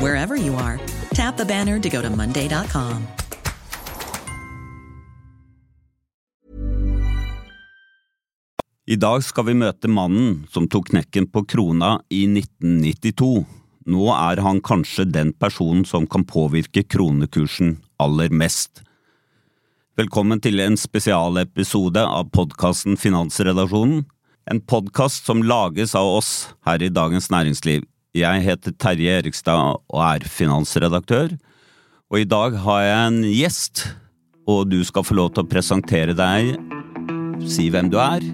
wherever you are. Tap the banner to go to Monday.com. I dag skal vi møte mannen som tok knekken på krona i 1992. Nå er han kanskje den personen som kan påvirke kronekursen aller mest. Velkommen til en spesialepisode av podkasten Finansredaksjonen. En podkast som lages av oss her i Dagens Næringsliv. Jeg heter Terje Erikstad og er finansredaktør. Og i dag har jeg en gjest, og du skal få lov til å presentere deg, si hvem du er,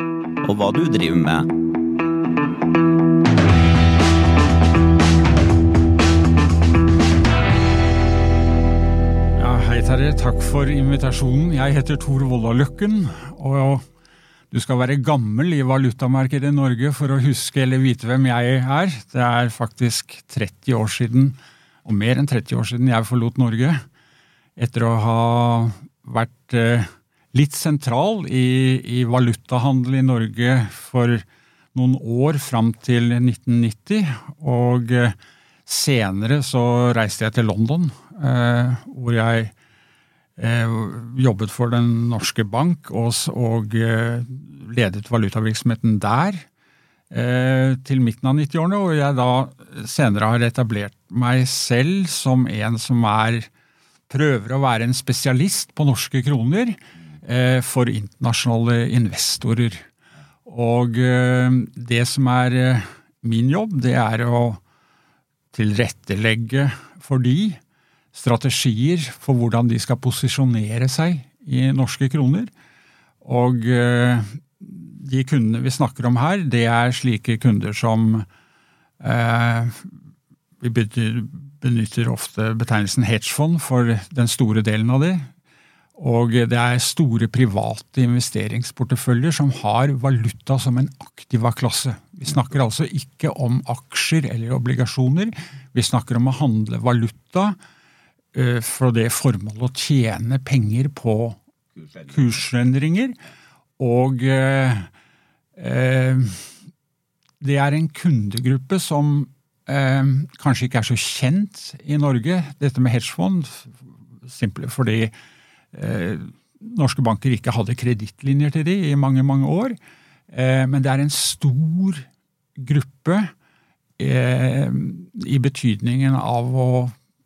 og hva du driver med. Hei Terje, takk for invitasjonen. Jeg heter Tor Volla Løkken, og du skal være gammel i valutamarkedet i Norge for å huske eller vite hvem jeg er. Det er faktisk 30 år siden, og mer enn 30 år siden, jeg forlot Norge. Etter å ha vært eh, litt sentral i, i valutahandel i Norge for noen år fram til 1990. Og eh, senere så reiste jeg til London, eh, hvor jeg jobbet for Den norske bank og, og eh, ledet valutavirksomheten der eh, til midten av 90-årene, og jeg da senere har etablert meg selv som en som er prøver å være en spesialist på norske kroner eh, for internasjonale investorer. Og eh, det som er eh, min jobb, det er å tilrettelegge for de strategier for hvordan de skal posisjonere seg i norske kroner. Og eh, de kundene vi snakker om her, det er slike kunder som eh, Vi benytter, ofte betegnelsen hedgefond for den store delen av det. Og det er store private investeringsporteføljer som har valuta som en aktiva klasse. Vi snakker altså ikke om aksjer eller obligasjoner. Vi snakker om å handle valuta for det formålet å tjene penger på kursendringer. Og eh, eh, det er en kundegruppe som eh, kanskje ikke er så kjent i Norge, dette med hedgefond, simple fordi eh, norske banker ikke hadde kredittlinjer til de i mange, mange år. Eh, men det er en stor gruppe eh, i betydningen av å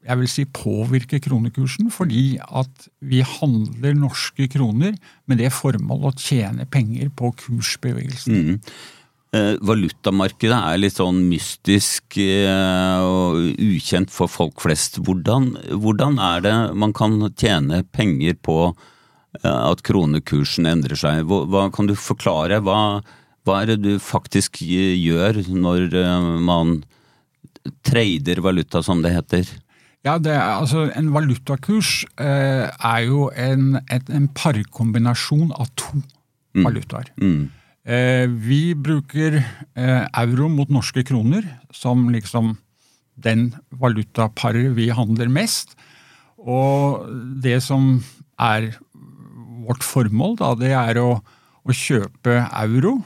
jeg vil si påvirke kronekursen, fordi at vi handler norske kroner med det formål å tjene penger på kursbevegelsen. Mm. Eh, valutamarkedet er litt sånn mystisk eh, og ukjent for folk flest. Hvordan, hvordan er det man kan tjene penger på eh, at kronekursen endrer seg? Hva, hva kan du forklare? Hva, hva er det du faktisk gjør når eh, man trader valuta, som det heter? Ja, det er, altså En valutakurs eh, er jo en, et, en parkombinasjon av to valutaer. Mm. Eh, vi bruker eh, euro mot norske kroner som liksom den valutaparet vi handler mest. Og det som er vårt formål, da, det er å, å kjøpe euro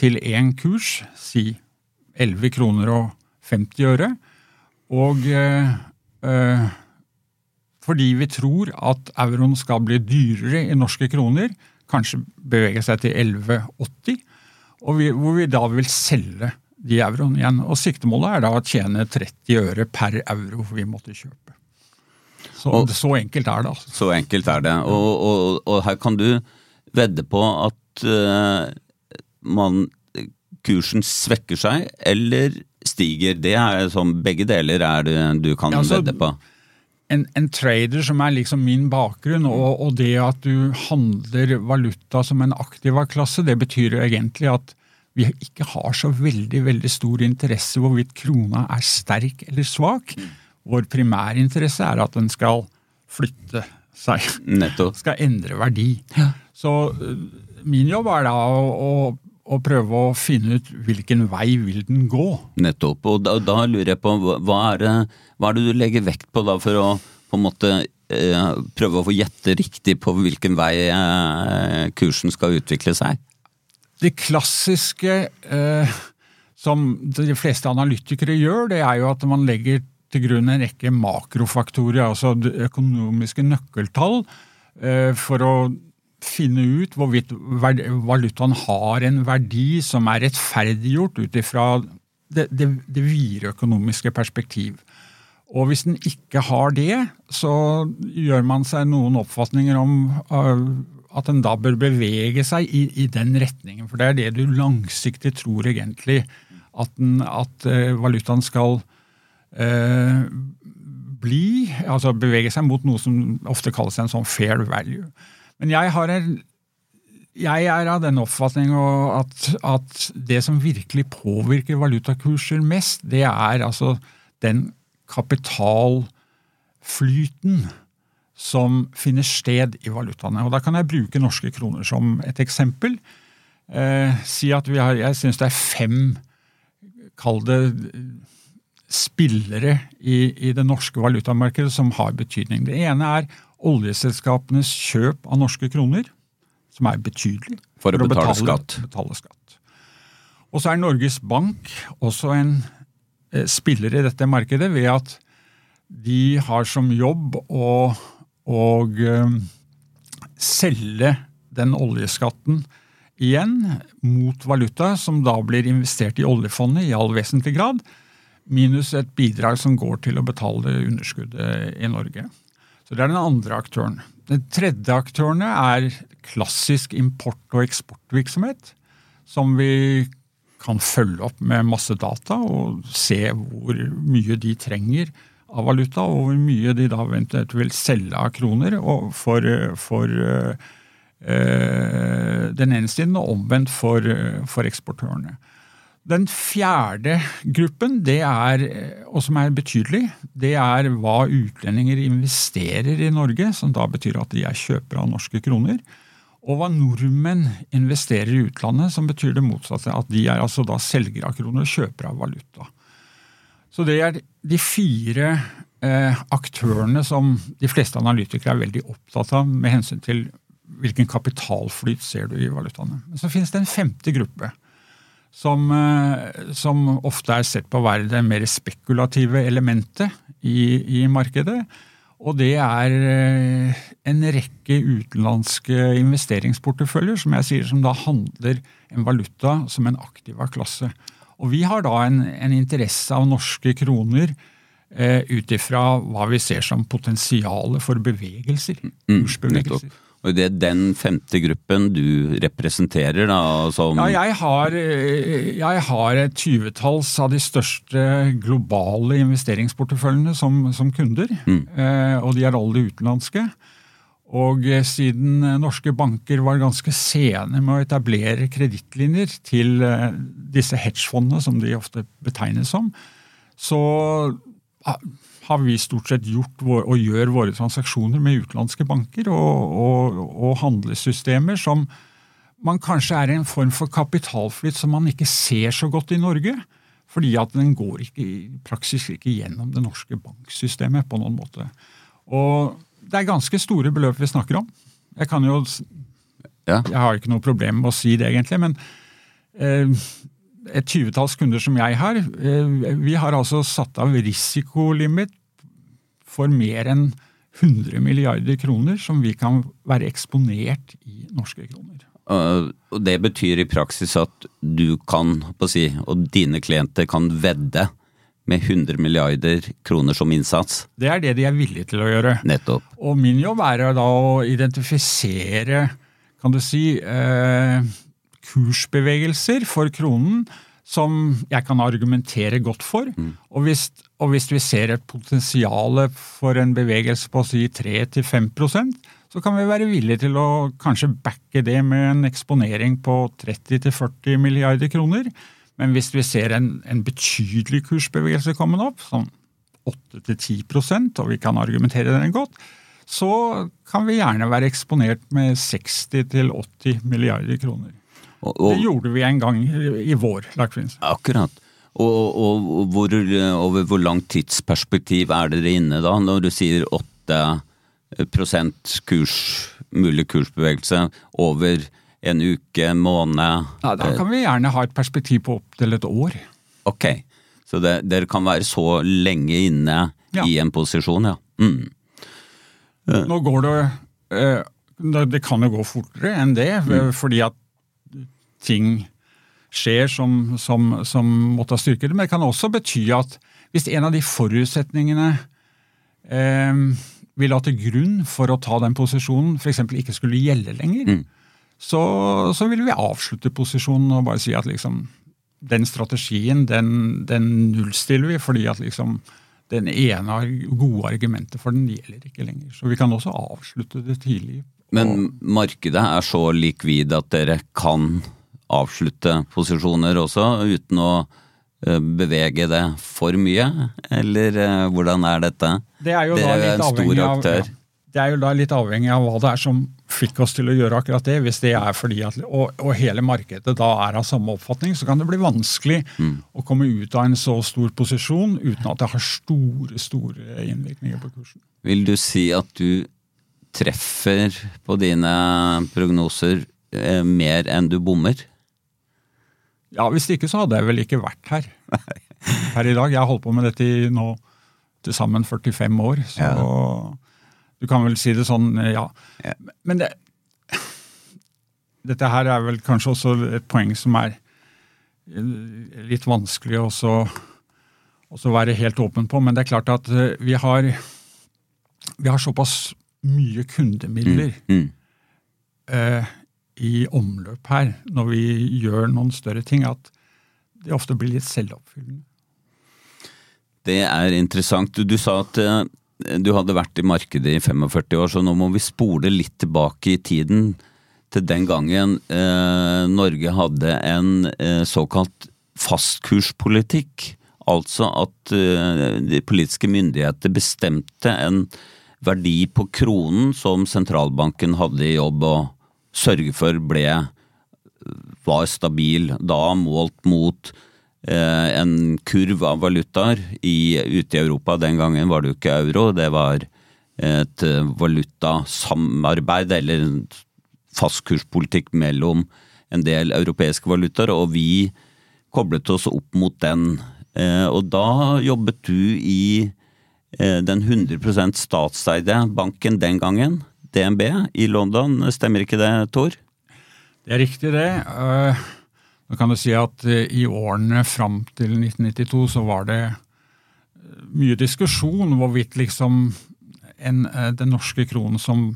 til én kurs, si 11 kroner og 50 øre. Og eh, fordi vi tror at euroen skal bli dyrere i norske kroner, kanskje bevege seg til 11,80, og vi, hvor vi da vil selge de euroene igjen. Og Siktemålet er da å tjene 30 øre per euro vi måtte kjøpe. Så, Og- så enkelt er det. altså. Så enkelt er det. Og, og, og her kan du vedde på at uh, man, kursen svekker seg eller stiger. Det er som begge deler er det du kan Ja, altså, vedde på. en, en trader som er liksom min bakgrunn, og, og det at du handler valuta som en aktiva klasse, det betyr jo egentlig at vi ikke har så veldig veldig stor interesse hvorvidt krona er sterk eller svak. Vår primærinteresse er at den skal flytte seg. Nettopp. Skal endre verdi. Så øh, min jobb er da å, å, å prøve å finne ut hvilken vei vil den gå. Nettopp. Og da, da lurer jeg på, hva- hva er, det, hva er det du legger vekt på da for å på en måte eh, prøve å få gjette riktig på hvilken vei eh, kursen skal utvikle seg? Det klassiske eh, som de fleste analytikere gjør, det er jo at man legger til grunn en rekke makrofaktorer, altså økonomiske nøkkeltall, eh, for å finne ut hvorvidt valutaen har en verdi som er rettferdiggjort ut ifra det, det, det videre økonomiske perspektiv. Og hvis den ikke har det, så gjør man seg noen oppfatninger om uh, at den da bør bevege seg i, i den retningen. For det er det du langsiktig tror egentlig at, den, at uh, valutaen skal eh, bli. Altså bevege seg mot noe som ofte kalles en sånn fair value. Men jeg har en jeg er av den oppfatning at, at det som virkelig påvirker valutakurser mest, det er altså den kapitalflyten som finner sted i valutaene. Og Da kan jeg bruke norske kroner som et eksempel. Eh, si at vi har, Jeg syns det er fem, kall det spillere i, i det norske valutamarkedet som har betydning. Det ene er oljeselskapenes kjøp av norske kroner, som er betydelig. For å betale skatt. betale skatt. Og så er Norges Bank også en eh, spiller i dette markedet ved at de har som jobb å, og, eh, selge den oljeskatten igjen mot valuta, som da blir investert i oljefondet i all vesentlig grad, minus et bidrag som går til å betale underskuddet i Norge. Så Det er den andre aktøren. Den tredje aktøren er klassisk import- og eksportvirksomhet, som vi kan følge opp med masse data og se hvor mye de trenger av valuta, og hvor mye de da eventuelt vil selge av kroner for, for øh, den ene siden, og omvendt for, for eksportørene. Den fjerde gruppen, er, og som er betydelig, det er hva utlendinger investerer i Norge, som da betyr at de er kjøpere av norske kroner. Og hva nordmenn investerer i utlandet, som betyr det motsatte. At de er altså da selgere av kroner og kjøpere av valuta. Så det er de fire eh, aktørene som de fleste analytikere er veldig opptatt av med hensyn til hvilken kapitalflyt ser du i valutaene. Så finnes det en femte gruppe som, eh, som ofte er sett på å være det mer spekulative elementet i, i markedet. Og det er eh, en rekke utenlandske investeringsporteføljer som jeg sier, som da handler en valuta som en aktiva klasse. Og vi har da en, en interesse av norske kroner eh, ut ifra hva vi ser som potensialet for bevegelser. kursbevegelser. Nettopp. Og det er den femte gruppen du representerer, da, som Ja, jeg har, eh, jeg har et tyvetalls av de største globale investeringsporteføljene som, som kunder. Eh, og de er alle utenlandske. Og eh, siden norske banker var ganske sene med å etablere kredittlinjer til disse hedgefondene, som de ofte betegnes som, så ah, har vi stort sett gjort vår, og gjør våre transaksjoner med utenlandske banker og, og, og handelssystemer som man kanskje er i en form for kapitalflyt som man ikke ser så godt i Norge. Fordi at den går ikke, i praksis ikke gjennom det norske banksystemet på noen måte. Og det er ganske store beløp vi snakker om. Jeg kan jo Ja. Jeg har ikke noe problem med å si det, egentlig, men eh, et tyvetalls kunder som jeg har, eh, vi har altså satt av risikolimit for mer enn 100 milliarder kroner som vi kan være eksponert i norske kroner. øh, Og det betyr i praksis at du kan, si, og dine klienter kan vedde med 100 milliarder kroner som innsats. Det er det de er villige til å gjøre. Nettopp. Og min jobb er da å identifisere, kan du si, eh, kursbevegelser for kronen som jeg kan argumentere godt for. Og, hvis, og hvis vi ser et potensial for en bevegelse på å si 3-5% så kan vi være villige til å kanskje backe det med en eksponering på 30-40 milliarder kroner. Men hvis vi ser en, en betydelig kursbevegelse komme opp, sånn 8-10% og vi kan argumentere den godt, så kan vi gjerne være eksponert med 60-80 milliarder kroner. Og, og, Det gjorde vi en gang i vår, Lagfinns. akkurat. Og, og, hvor, over hvor langt tidsperspektiv er dere inne da, når du sier 8% kurs, mulig kursbevegelse over en uke, en måned? Ja, da kan vi gjerne ha et perspektiv på opptil et år. Ok, så det, dere kan være så lenge inne Ja. i en posisjon, ja. Mm. Nå går det eh, det- Det kan jo gå fortere enn det, Mm. fordi at ting skjer som, som, som måtte ha styrket det. Men det kan også bety at hvis en av de forutsetningene eh, vi la til grunn for å ta den posisjonen f.eks. ikke skulle gjelde lenger, Mm. så, så ville vi avslutte posisjonen og bare si at liksom den strategien, den, den nullstiller vi, fordi at liksom den ene gode argumentet for den gjelder ikke lenger. Så vi kan også avslutte det tidlig. Men markedet er så likvid at dere kan avslutte posisjoner også, uten å eh, bevege det for mye? Eller eh, hvordan er dette? Det er jo Dere er en stor avhengig av, ja, det er jo da litt avhengig av hva det er som fikk oss til å gjøre akkurat det. Hvis det er fordi at, og, og hele markedet da er av samme oppfatning, så kan det bli vanskelig Mm. å komme ut av en så stor posisjon uten at det har store, store innvirkninger på kursen. Vil du si at du treffer på dine prognoser eh, mer enn du bommer? Ja, Hvis ikke så hadde jeg vel ikke vært her per i dag. Jeg har holdt på med dette i nå til sammen 45 år, så du kan vel si det sånn, ja. Ja. Men det, dette her er vel kanskje også et poeng som er eh, litt vanskelig å så- også være helt åpen på, men det er klart at eh, vi har, vi har såpass mye kundemidler Mm. eh, i omløp her når vi gjør noen større ting, at det ofte blir litt selvoppfyllende. Det er interessant. Du, sa at eh, du hadde vært i markedet i 45 år, så nå må vi spole litt tilbake i tiden til den gangen eh, Norge hadde en eh, såkalt fastkurspolitikk. Altså at de politiske myndigheter bestemte en verdi på kronen som sentralbanken hadde i jobb å sørge for ble var stabil, da målt mot eh, en kurv av valutaer i, ute i Europa. Den gangen var det jo ikke euro, det var et eh, valutasamarbeid eller fastkurspolitikk mellom en del europeiske valutaer, og vi koblet oss opp mot den. Eh, og da jobbet du i eh, den 100% statseide banken den gangen, DNB, i London. Stemmer ikke det, Tor? Det er riktig, det. Eh, Nå kan du si at eh, i årene fram til 1992 så var det eh, mye diskusjon hvorvidt liksom en, den norske kronen som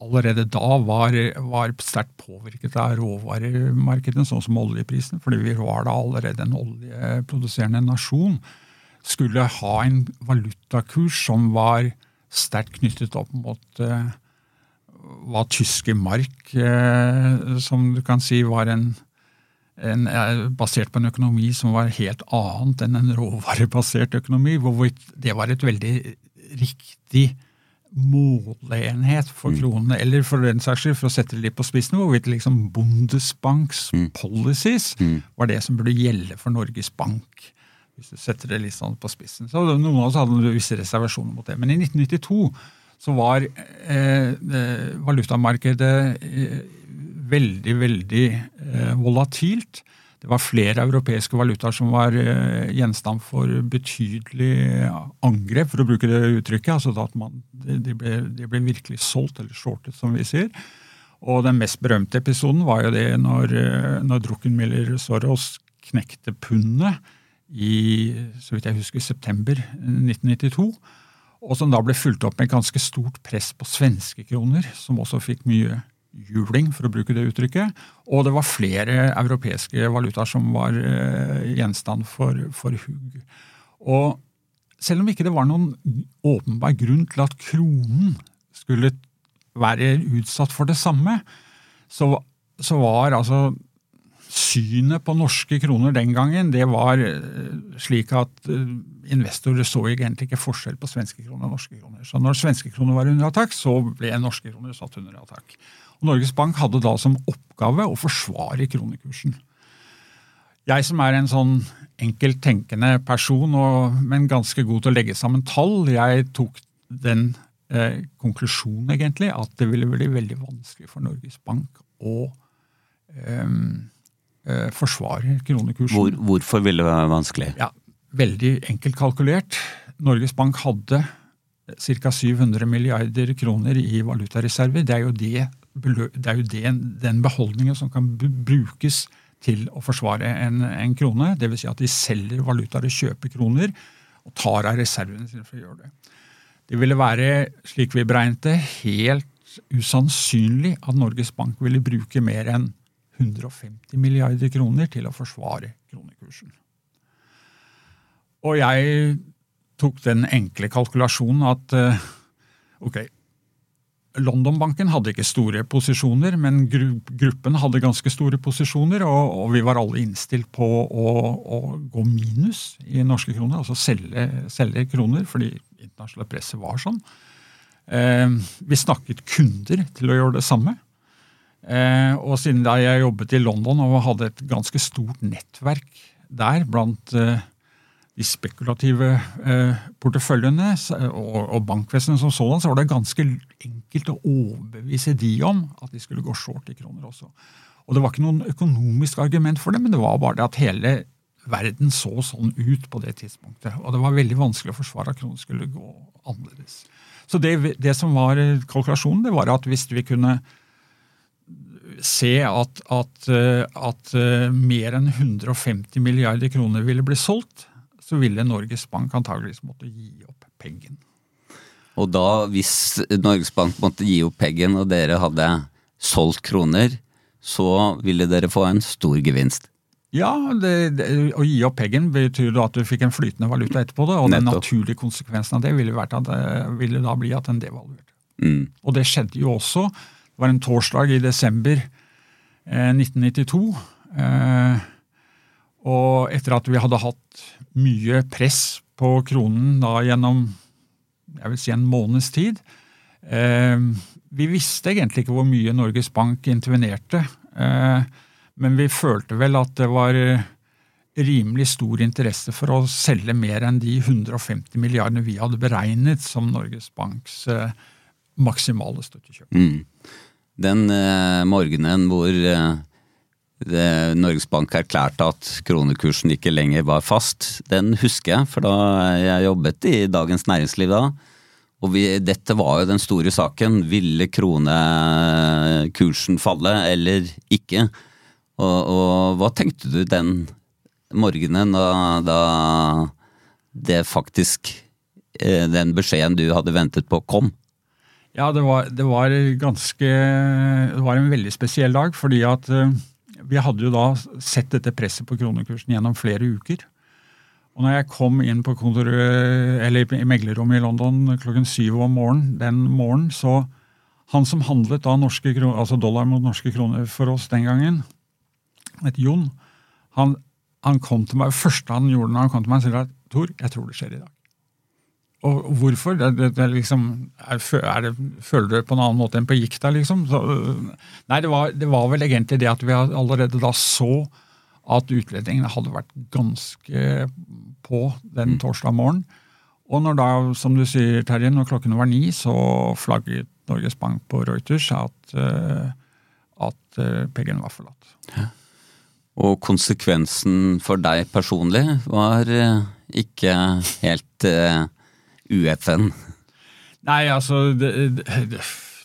allerede da var, var sterkt påvirket av råvaremarkedet, sånn som oljeprisen, fordi vi var da allerede en oljeproduserende nasjon, skulle ha en valutakurs som var sterkt knyttet opp mot eh, hva tyske mark, eh, som du kan si var en, en eh, basert på en økonomi som var helt annet enn en råvarebasert økonomi, hvorvidt det var et veldig riktig måleenhet for kronene, eller for den saks skyld, for å sette det litt på spissen, hvorvidt liksom Bundesbanks policies var det som burde gjelde for Norges Bank. Hvis du setter det litt sånn på spissen. Så Noen av oss hadde visse reservasjoner mot det. Men i 1992 så var eh, eh, valutamarkedet eh, veldig, veldig volatilt. Det var flere europeiske valutaer som var gjenstand for betydelig angrep, for å bruke det uttrykket. altså at man, De ble, de ble virkelig solgt, eller shortet, som vi sier. Og den mest berømte episoden var jo det når, når Druckenmiller Soros knekte pundet i så vidt jeg husker, september 1992. Og som da ble fulgt opp med ganske stort press på svenske kroner, som også fikk mye juling, for å bruke det uttrykket. Og det var flere europeiske valutaer som var eh, gjenstand for, for hugg. Og selv om ikke det var noen åpenbar grunn til at kronen skulle være utsatt for det samme, så, så var altså synet på norske kroner den gangen, det var slik at investorer så egentlig ikke forskjell på svenske kroner og norske kroner. Så når svenske kroner var under attakk, så ble norske kroner satt under attakk. Og Norges Bank hadde da som oppgave å forsvare kronekursen. Jeg som er en sånn enkelt tenkende person, og, men ganske god til å legge sammen tall, jeg tok den eh, konklusjonen egentlig at det ville bli veldig vanskelig for Norges Bank å eh, eh, forsvare kronekursen. Hvor, hvorfor ville det være vanskelig? Ja, Veldig enkelt kalkulert. Norges Bank hadde ca. 700 milliarder kroner i valutareserver. Det er jo, det, det er jo det, den beholdningen som kan brukes til å forsvare en, en krone. Dvs. Si at de selger valutaer og kjøper kroner og tar av reservene sine for å gjøre det. Det ville være, slik vi beregnet det, helt usannsynlig at Norges Bank ville bruke mer enn 150 milliarder kroner til å forsvare kronekursen. Og jeg tok den enkle kalkulasjonen at eh, ok, London-banken hadde ikke store posisjoner, men gruppen hadde ganske store posisjoner, og, og vi var alle innstilt på å, å, gå minus i norske kroner, altså selge, selge kroner, fordi internasjonale presset var sånn. Eh, vi snakket kunder til å gjøre det samme. Eh, og siden da jeg jobbet i London og hadde et ganske stort nettverk der blant eh, de spekulative eh, porteføljene og, bankvesenet som sådan, så var det ganske enkelt å overbevise de om at de skulle gå short i kroner også. Og Det var ikke noen økonomisk argument for det, men det var bare det at hele verden så sånn ut på det tidspunktet. Og det var veldig vanskelig å forsvare at kronen skulle gå annerledes. Så det, det som var kalkulasjonen, det var at hvis vi kunne se at, at, eh, at eh, mer enn 150 milliarder kroner ville bli solgt, så ville Norges Bank antageligvis måtte gi opp pengen. Og da, hvis Norges Bank måtte gi opp pengen, og dere hadde solgt kroner, så ville dere få en stor gevinst? Ja, det, det, å gi opp pengen betyr at du fikk en flytende valuta etterpå. det, Og Nettopp. den naturlige konsekvensen av det ville, vært at ville da bli at den devaluerte. Mm. Og det skjedde jo også. Det var en torsdag i desember eh, 1992. Eh, og etter at vi hadde hatt mye press på kronen da gjennom jeg vil si en måneds tid eh, Vi visste egentlig ikke hvor mye Norges Bank intervenerte, eh, men vi følte vel at det var rimelig stor interesse for å selge mer enn de 150 milliardene vi hadde beregnet som Norges Banks eh, maksimale støttekjøp. Mm. Den eh, morgenen hvor eh, det, Norges Bank erklærte at kronekursen ikke lenger var fast. Den husker jeg, for da jeg jobbet i Dagens Næringsliv da. Og vi, dette var jo den store saken. Ville kronekursen falle eller ikke? Og, og hva tenkte du den morgenen da, da det faktisk eh, Den beskjeden du hadde ventet på, kom? Ja, det var, det var ganske Det var en veldig spesiell dag, fordi at eh, vi hadde jo da sett dette presset på kronekursen gjennom flere uker. Og når jeg kom inn på kontoret, eller i meglerrommet i London klokken syv om morgenen, den morgenen, så han som handlet da norske kroner, altså dollar mot norske kroner for oss den gangen, het Jon, han, han, kom til meg, første han gjorde når han kom til meg, sa at Tor, jeg tror det skjer i dag. Og hvorfor? Det, det, det liksom, er, er det, føler du det på en annen måte enn på gikta, liksom? Så, nei, det var, det var, vel egentlig det at vi allerede da så at utlendingene hadde vært ganske på den mm. torsdag morgen. Og når da, som du sier, Terje, når klokken var ni, så flagget Norges Bank på Reuters at, uh, at pengene peggen var forlatt. Ja. Og konsekvensen for deg personlig var ikke helt UFN? Nei, altså det, det,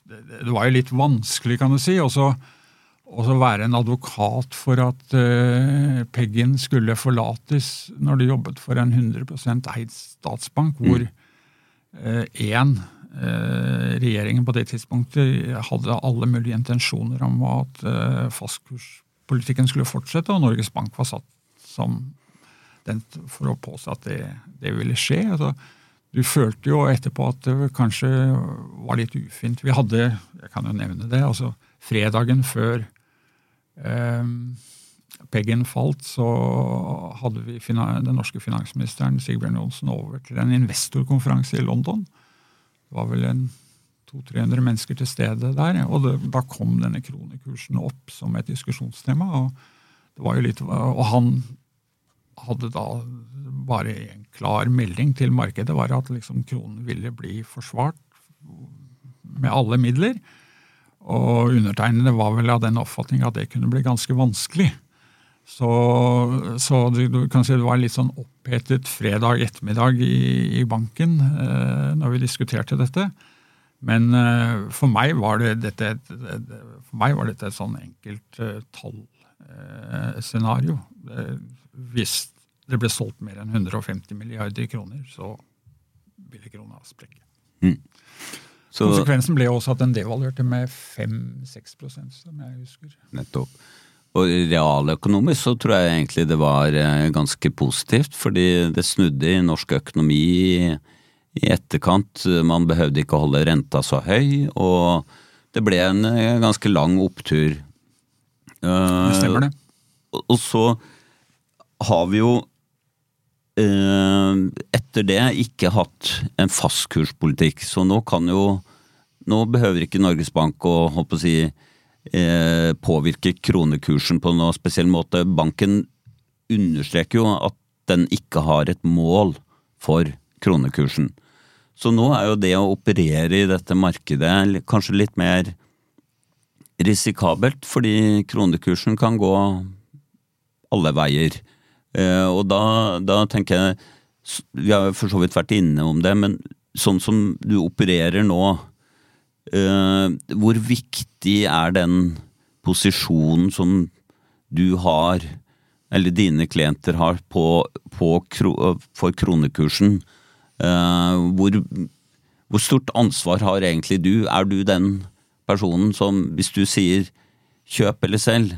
det, var jo litt vanskelig, kan du si. Og så være en advokat for at uh, Peggen skulle forlates når de jobbet for en 100% eid statsbank, hvor én mm. uh, uh, regjeringen på det tidspunktet hadde alle mulige intensjoner om at uh, fastkurspolitikken skulle fortsette, og Norges Bank var satt som den for å påse at det, det ville skje. Altså, du følte jo etterpå at det kanskje var litt ufint. Vi hadde, jeg kan jo nevne det, altså fredagen før eh, Peggen falt, så hadde vi den norske finansministeren Sigbjørn Johnsen over til en investorkonferanse i London. Det var vel en 200-300 mennesker til stede der. Og det, da kom denne kronekursen opp som et diskusjonstema. Og, det var jo litt, og han hadde da bare en klar melding til markedet, var at liksom kronen ville bli forsvart med alle midler. Og undertegnede var vel av den oppfatning at det kunne bli ganske vanskelig. Så, så du, du, kan si det var litt sånn opphetet fredag ettermiddag i, i banken eh, når vi diskuterte dette. Men eh, for meg var det dette, for meg var dette et sånn enkelt eh, tallscenario. Eh, hvis det ble solgt mer enn 150 milliarder kroner, så ville krona sprekke. Mm. Så, Konsekvensen ble også at den devaluerte med 5-6% som jeg husker. Nettopp. Og realøkonomisk så tror jeg egentlig det var eh, ganske positivt, fordi det snudde i norsk økonomi i etterkant. Man behøvde ikke å holde renta så høy, og det ble en eh, ganske lang opptur. Det stemmer det. Og så har vi jo etter det ikke hatt en fastkurspolitikk, så nå kan jo nå behøver ikke Norges Bank å, å si, eh, påvirke kronekursen på noen spesiell måte. Banken understreker jo at den ikke har et mål for kronekursen. Så nå er jo det å operere i dette markedet kanskje litt mer risikabelt, fordi kronekursen kan gå alle veier. Eh, og da, da tenker jeg Vi har for så vidt vært inne om det, men sånn som du opererer nå, Uh, hvor viktig er den posisjonen som du har, eller dine klienter har, på, på for kronekursen? Uh, hvor, hvor, stort ansvar har egentlig du? Er du den personen som, hvis du sier kjøp eller selg,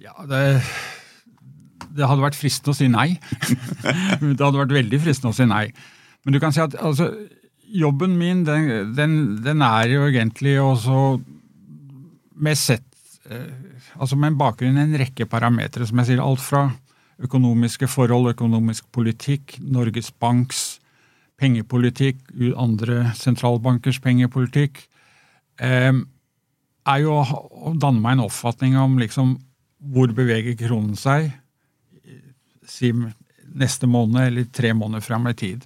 Ja, det, det hadde vært fristende å si nei. det hadde vært veldig fristende å si nei. Men du kan si at altså, jobben min, den, den, den, er jo egentlig også med sett eh, Altså med bakgrunn i en rekke parametere, som jeg sier. Alt fra økonomiske forhold, økonomisk politikk, Norges Banks pengepolitikk, andre sentralbankers pengepolitikk. Eh, er jo å danne meg en oppfatning om liksom hvor beveger kronen seg si neste måned eller tre måneder fram i tid.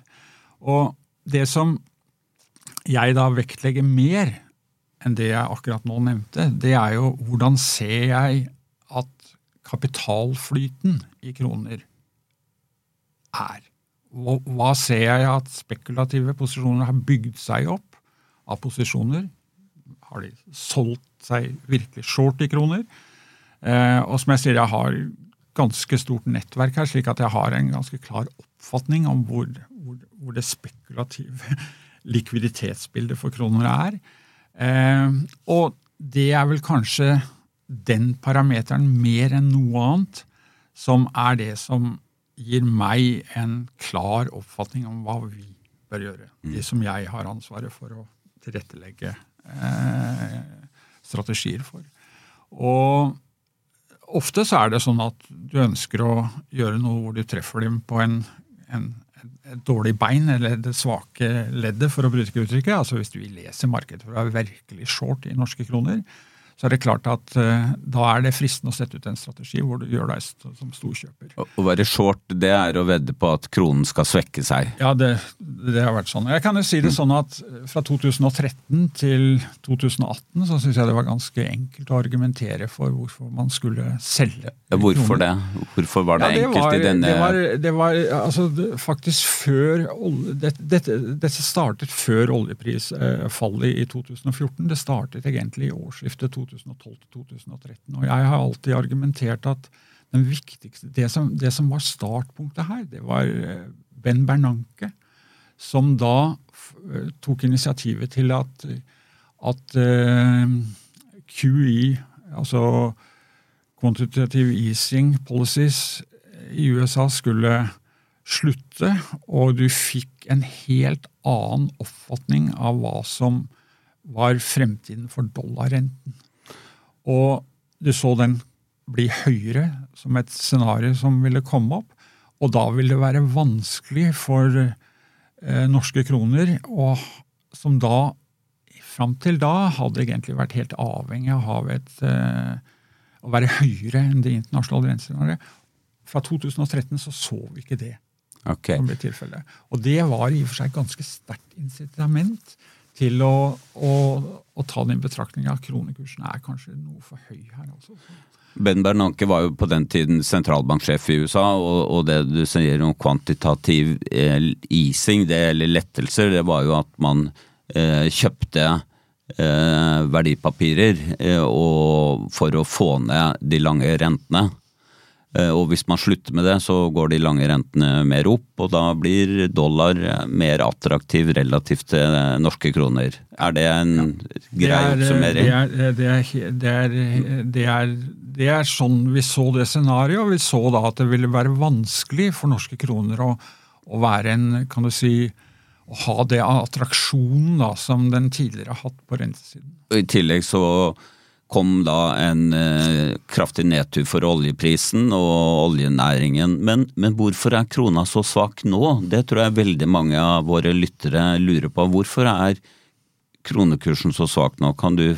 Og det som jeg da vektlegger mer enn det jeg akkurat nå nevnte, det er jo hvordan ser jeg at kapitalflyten i kroner er? Hva ser jeg at spekulative posisjoner har bygd seg opp? av posisjoner. Har de solgt seg virkelig short i kroner? Eh, og som jeg sier, jeg har ganske stort nettverk her, slik at jeg har en ganske klar oppfatning om hvor, hvor, hvor det spekulative likviditetsbildet for kroner er. Eh, og det er vel kanskje den parameteren mer enn noe annet som er det som gir meg en klar oppfatning om hva vi bør gjøre. De som jeg har ansvaret for å tilrettelegge eh, strategier for. Og ofte så er det sånn at du ønsker å gjøre noe hvor du treffer dem på en, en, et dårlig bein, eller det svake leddet, for å bruke uttrykket. Altså Hvis du vil lese markedet for å være virkelig short i norske kroner, så er det klart at uh, da er det fristende å sette ut en strategi hvor du gjør deg som storkjøper. Å være short, det er å vedde på at kronen skal svekke seg? Ja, det, det har vært sånn. Jeg kan jo si det sånn at fra 2013 til 2018 så syns jeg det var ganske enkelt å argumentere for hvorfor man skulle selge. Ja, hvorfor det? Hvorfor var det, ja, det enkelt var, i denne Det var, det var altså, faktisk før dette, det, det, startet før oljeprisfallet i 2014. Det startet egentlig i årsskiftet 2014 2012-2013. Og jeg har alltid argumentert at det som, det som, var startpunktet her, det var eh, Ben Bernanke, som da eh, tok initiativet til at, at eh, QE, altså quantitative easing policies i USA, skulle slutte, og du fikk en helt annen oppfatning av hva som var fremtiden for dollarrenten. Og du så den bli høyere som et scenario som ville komme opp. Og da vil det være vanskelig for eh, norske kroner, og som da fram til da hadde egentlig vært helt avhengig av et, eh, å være høyere enn det internasjonale rentescenarioet. Fra 2013 så så vi ikke det. Okay. som ble tilfellet. Og det var i og for seg ganske sterkt incitament til å, å, å ta den betraktninga at kronekursen er kanskje noe for høy her. altså. Ben Bernanke var jo på den tiden sentralbanksjef i USA, og, og det du sier om kvantitativ eh, easing, det eller lettelser, det var jo at man eh, kjøpte eh, verdipapirer eh, for å få ned de lange rentene. Eh, og hvis man slutter med det, så går de lange rentene mer opp, og da blir dollar mer attraktiv relativt til norske kroner. Er det en ja. grei oppsummering? Det er, det er sånn vi så det scenarioet. Vi så da at det ville være vanskelig for norske kroner å, å være en, kan du si, å ha det attraksjonen da, som den tidligere har hatt på rentesiden. I tillegg så kom da en eh, kraftig nedtur for oljeprisen og oljenæringen. Men, men, hvorfor er krona så svak nå? Det tror jeg veldig mange av våre lyttere lurer på. Hvorfor er kronekursen så svak nå? Kan du,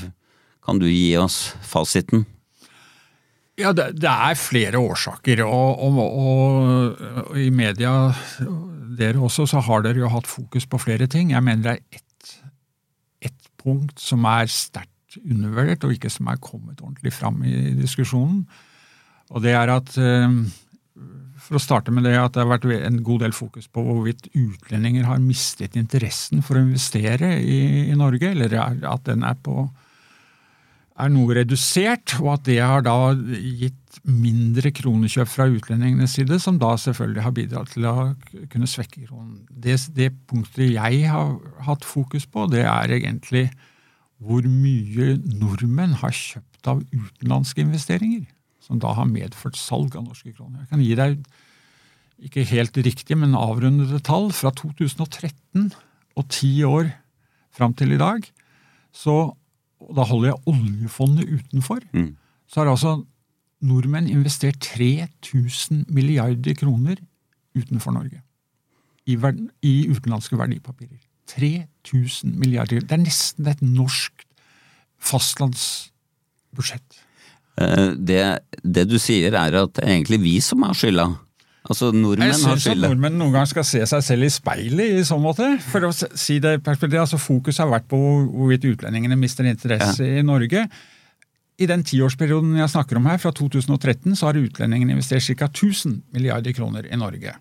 kan du gi oss fasiten? Ja, det, det, er flere årsaker. Og, og, og, og, i media, dere også, så har dere jo hatt fokus på flere ting. Jeg mener det er ett et punkt som er sterkt undervurdert, og ikke som er kommet ordentlig fram i diskusjonen. Og det er at eh, For å starte med det at det har vært en god del fokus på hvorvidt utlendinger har mistet interessen for å investere i, i Norge, eller at den er på er noe redusert, og at det har da gitt mindre kronekjøp fra utlendingenes side, som da selvfølgelig har bidratt til å kunne svekke kronen. Det, det punktet jeg har hatt fokus på, det er egentlig hvor mye nordmenn har kjøpt av utenlandske investeringer, som da har medført salg av norske kroner. Jeg kan gi deg ikke helt riktig, men avrundede tall. Fra 2013 og ti år fram til i dag, så og da holder jeg oljefondet utenfor, mm. så har altså nordmenn investert 3000 milliarder kroner utenfor Norge. I, i utenlandske verdipapirer. 3000 milliarder. Det er nesten et norsk fastlandsbudsjett. Eh, det, det, du sier er at det er egentlig vi som har skylda. Altså nordmenn har skylda. Jeg syns at nordmenn noen gang skal se seg selv i speilet i sånn måte. For å si det perspektivet, altså Fokuset har vært på hvorvidt utlendingene mister interesse ja. i Norge. I den tiårsperioden jeg snakker om her, fra 2013, så har utlendingene investert ca. 1000 milliarder kroner i Norge.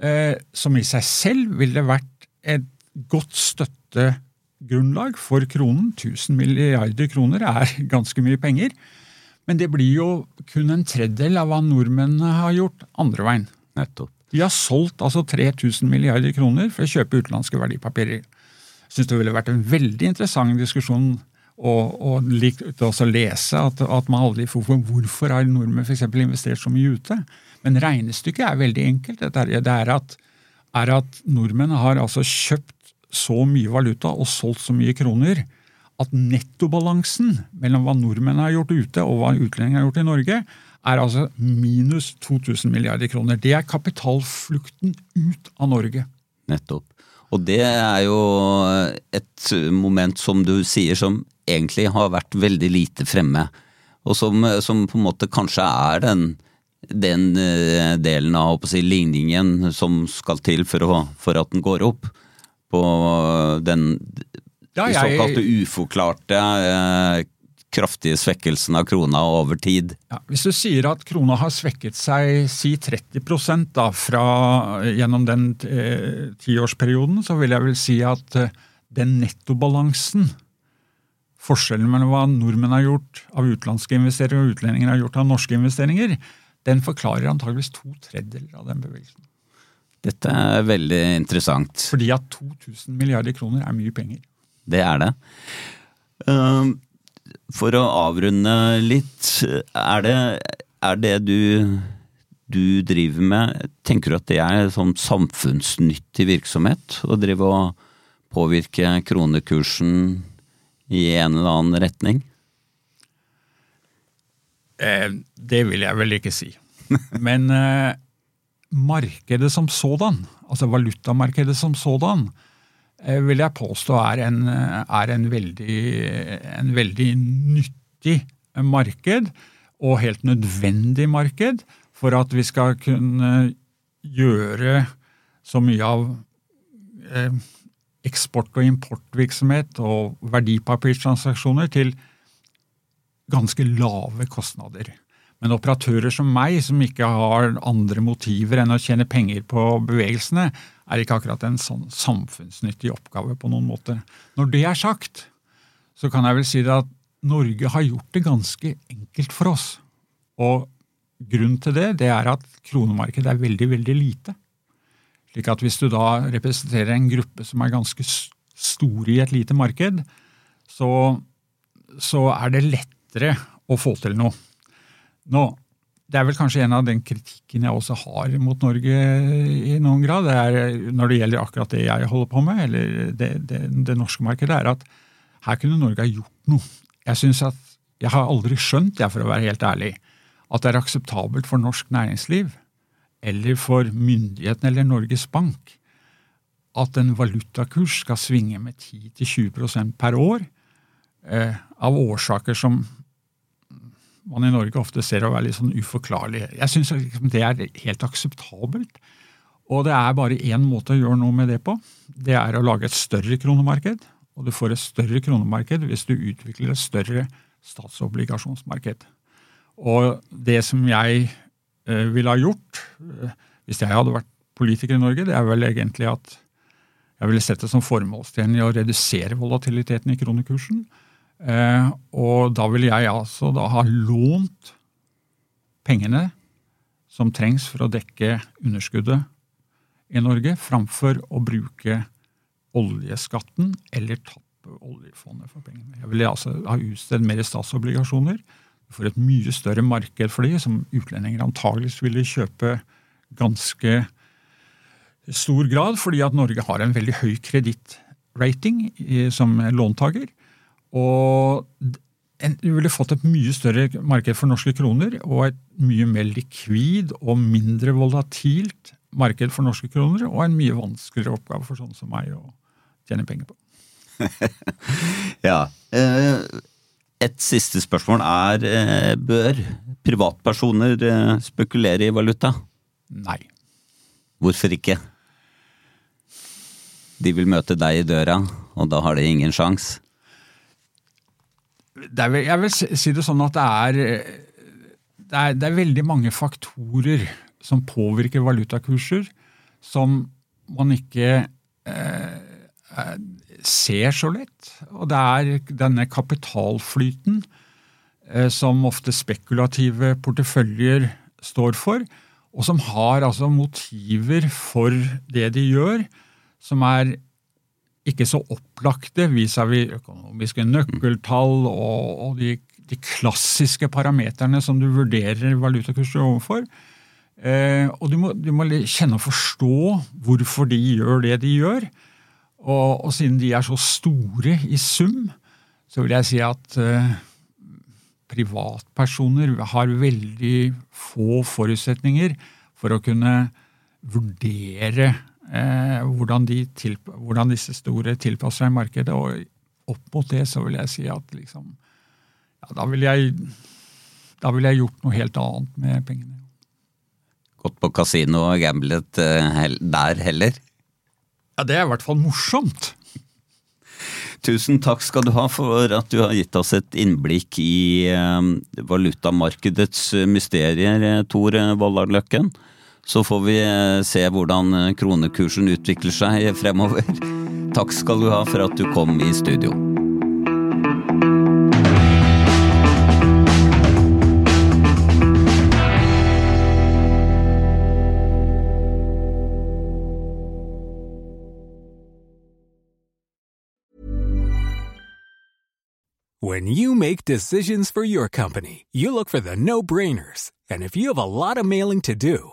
Eh, som i seg selv ville vært et godt støttegrunnlag for kronen. 1000 milliarder kroner er ganske mye penger. Men det blir jo kun en tredjedel av hva nordmennene har gjort andre veien. Nettopp. De har solgt altså 3000 milliarder kroner for å kjøpe utenlandske verdipapirer. Jeg syns det ville vært en veldig interessant diskusjon og, og likt også lese at, at man aldri får for hvorfor har nordmenn f.eks. investert så mye ute. Men regnestykket er veldig enkelt. Det det er, at, er at nordmenn har altså kjøpt så mye valuta og solgt så mye kroner at nettobalansen mellom hva nordmenn har gjort ute og hva utlendinger har gjort i Norge, er altså minus 2000 milliarder kroner. Det er kapitalflukten ut av Norge. Nettopp. Og det er jo et moment som du sier som egentlig har vært veldig lite fremme. Og som, som på en måte kanskje er den, den eh, delen av si, ligningen som skal til for, å, for at den går opp. På den ja, jeg... såkalte uforklarte eh, kraftige svekkelsen av krona over tid. Ja, hvis du sier at krona har svekket seg si 30 da, fra, gjennom den eh, tiårsperioden, så vil jeg vel si at eh, den nettobalansen Forskjellen mellom hva nordmenn har gjort av utenlandske investeringer og utlendinger har gjort av norske investeringer, den forklarer antageligvis to tredjedeler av den bevegelsen. Dette er veldig interessant. Fordi at 2000 milliarder kroner er mye penger. Det er det. Uh, for å avrunde litt, er det, er det du, du driver med, tenker du at det er sånn samfunnsnyttig virksomhet? Å drive og påvirke kronekursen i en eller annen retning? Eh, det vil jeg vel ikke si. Men eh, markedet som sådan, altså valutamarkedet som sådan, vil jeg påstå er en, er en, veldig, en veldig nyttig marked, og helt nødvendig marked, for at vi skal kunne gjøre så mye av eh, eksport- og importvirksomhet og verdipapirtransaksjoner til ganske lave kostnader. Men operatører som meg, som ikke har andre motiver enn å tjene penger på bevegelsene, er ikke akkurat en sånn samfunnsnyttig oppgave på noen måte. Når det er sagt, så kan jeg vel si det at Norge har gjort det ganske enkelt for oss. Og grunnen til det, det er at kronemarkedet er veldig, veldig lite. Slik at hvis du da representerer en gruppe som er ganske stor i et lite marked, så, så er det lettere å få til noe. Nå, det er vel kanskje en av den kritikken jeg også har mot Norge i noen grad, det er når det gjelder akkurat det jeg holder på med, eller det, det, det norske markedet, er at her kunne Norge ha gjort noe. Jeg synes at, jeg har aldri skjønt, jeg for å være helt ærlig, at det er akseptabelt for norsk næringsliv eller for myndighetene eller Norges Bank at en valutakurs skal svinge med 10-20% per år eh, av årsaker som man i Norge ofte ser å være litt sånn uforklarlig. Jeg syns liksom det er helt akseptabelt. Og det er bare én måte å gjøre noe med det på. Det er å lage et større kronemarked. Og du får et større kronemarked hvis du utvikler et større statsobligasjonsmarked. Og det som jeg eh, ville ha gjort eh, hvis jeg hadde vært politiker i Norge, det er vel egentlig at jeg ville sett det som formålstjenlig å redusere volatiliteten i kronekursen og da vil jeg altså da ha lånt pengene som trengs for å dekke underskuddet i Norge, framfor å bruke oljeskatten eller tappe oljefondet for pengene. Jeg vil altså ha utstedt mer statsobligasjoner. Får et mye større marked for de, som utlendinger antageligvis ville kjøpe ganske stor grad, fordi at Norge har en veldig høy kredittrating som låntaker. Og du ville fått et mye større marked for norske kroner og et mye mer likvid og mindre volatilt marked for norske kroner, og en mye vanskeligere oppgave for sånne som meg å tjene penger på. ja. Eh, et siste spørsmål er eh, bør privatpersoner eh, spekulere i valuta? Nei. Hvorfor ikke? De vil møte deg i døra, og da har de ingen sjanse? Vel, jeg vil si det sånn at det er, det er, det er veldig mange faktorer som påvirker valutakurser, som man ikke eh, ser så lett. Og det er denne kapitalflyten eh, som ofte spekulative porteføljer står for, og som har altså motiver for det de gjør, som er ikke så opplagte vis-à-vis økonomiske nøkkeltall og, og de, de, klassiske parameterne som du vurderer valutakurser overfor. Eh, og du må, du må, kjenne og forstå hvorfor de gjør det de gjør. Og, og, siden de er så store i sum, så vil jeg si at eh, privatpersoner har veldig få forutsetninger for å kunne vurdere eh, hvordan, til, hvordan, disse store tilpasser seg markedet. Og opp mot det så vil jeg si at liksom, ja, da ville jeg, da vil jeg gjort noe helt annet med pengene. Gått på kasino og gamblet eh, der heller? Ja, det er i hvert fall morsomt. Tusen takk skal du ha for at du har gitt oss et innblikk i eh, valutamarkedets mysterier, eh, Tor Vollar Løkken. Så får vi eh, se hvordan kronekursen utvikler seg fremover. Takk skal du ha for at du kom i studio. When you make decisions for your company, you look for the no-brainers. And if you have a lot of mailing to do,